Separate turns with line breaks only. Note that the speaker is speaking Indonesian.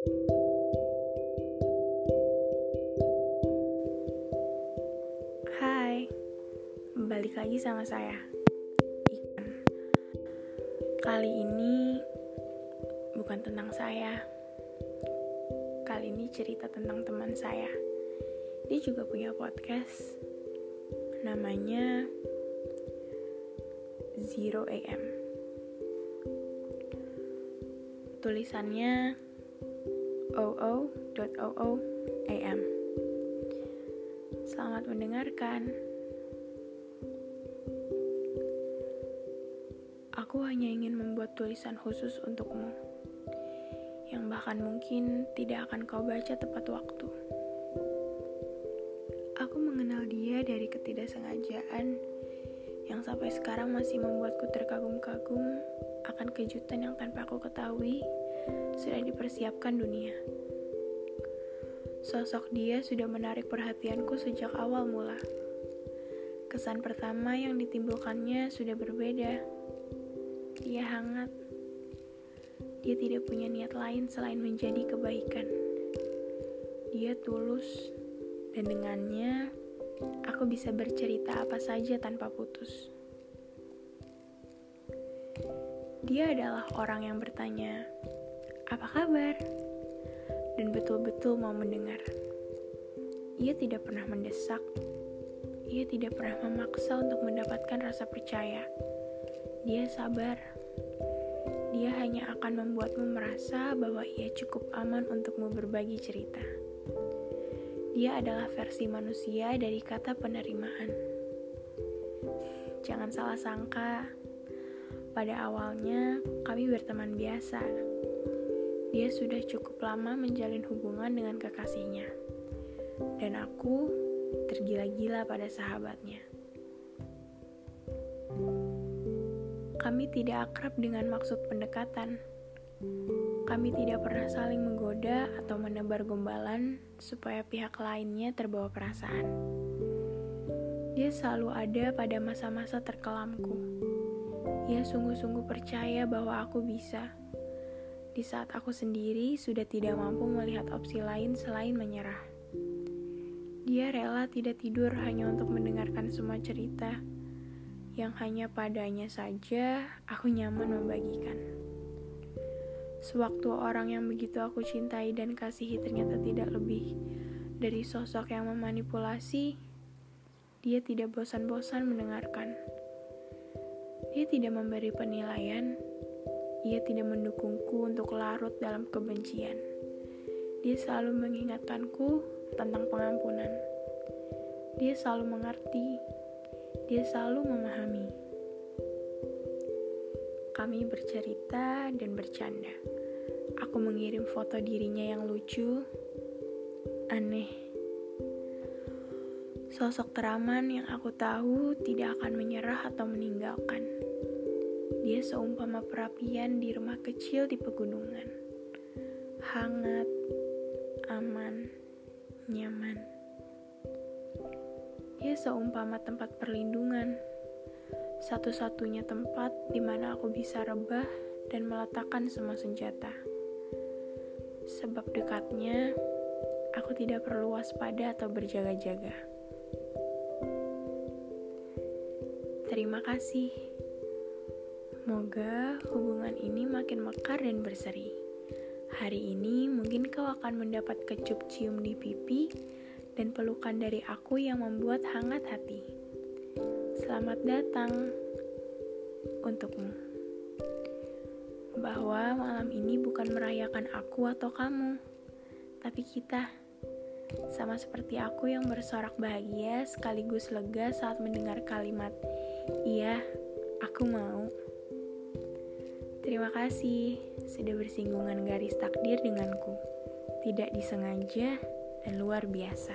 Hai, balik lagi sama saya, Ikan. Kali ini bukan tentang saya. Kali ini cerita tentang teman saya. Dia juga punya podcast, namanya Zero AM. Tulisannya oo.oo.am. Selamat mendengarkan. Aku hanya ingin membuat tulisan khusus untukmu, yang bahkan mungkin tidak akan kau baca tepat waktu. Aku mengenal dia dari ketidaksengajaan yang sampai sekarang masih membuatku terkagum-kagum akan kejutan yang tanpa aku ketahui sudah dipersiapkan dunia. Sosok dia sudah menarik perhatianku sejak awal mula. Kesan pertama yang ditimbulkannya sudah berbeda. Dia hangat. Dia tidak punya niat lain selain menjadi kebaikan. Dia tulus, dan dengannya aku bisa bercerita apa saja tanpa putus. Dia adalah orang yang bertanya, "Apa kabar?" dan betul-betul mau mendengar. Ia tidak pernah mendesak, ia tidak pernah memaksa untuk mendapatkan rasa percaya. Dia sabar. Dia hanya akan membuatmu merasa bahwa ia cukup aman untukmu berbagi cerita. Dia adalah versi manusia dari kata penerimaan. Jangan salah sangka, pada awalnya kami berteman biasa dia sudah cukup lama menjalin hubungan dengan kekasihnya. Dan aku tergila-gila pada sahabatnya. Kami tidak akrab dengan maksud pendekatan. Kami tidak pernah saling menggoda atau menebar gombalan supaya pihak lainnya terbawa perasaan. Dia selalu ada pada masa-masa terkelamku. Ia sungguh-sungguh percaya bahwa aku bisa di saat aku sendiri sudah tidak mampu melihat opsi lain selain menyerah. Dia rela tidak tidur hanya untuk mendengarkan semua cerita yang hanya padanya saja aku nyaman membagikan. Sewaktu orang yang begitu aku cintai dan kasihi ternyata tidak lebih dari sosok yang memanipulasi, dia tidak bosan-bosan mendengarkan. Dia tidak memberi penilaian, ia tidak mendukungku untuk larut dalam kebencian. Dia selalu mengingatkanku tentang pengampunan. Dia selalu mengerti. Dia selalu memahami. Kami bercerita dan bercanda. Aku mengirim foto dirinya yang lucu, aneh. Sosok teraman yang aku tahu tidak akan menyerah atau meninggalkan. Dia seumpama perapian di rumah kecil di pegunungan. Hangat, aman, nyaman. Dia seumpama tempat perlindungan. Satu-satunya tempat di mana aku bisa rebah dan meletakkan semua senjata. Sebab dekatnya, aku tidak perlu waspada atau berjaga-jaga. Terima kasih. Semoga hubungan ini makin mekar dan berseri. Hari ini mungkin kau akan mendapat kecup cium di pipi dan pelukan dari aku yang membuat hangat hati. Selamat datang untukmu. Bahwa malam ini bukan merayakan aku atau kamu, tapi kita. Sama seperti aku yang bersorak bahagia sekaligus lega saat mendengar kalimat, "Iya, aku mau." Terima kasih sudah bersinggungan garis takdir denganku. Tidak disengaja dan luar biasa.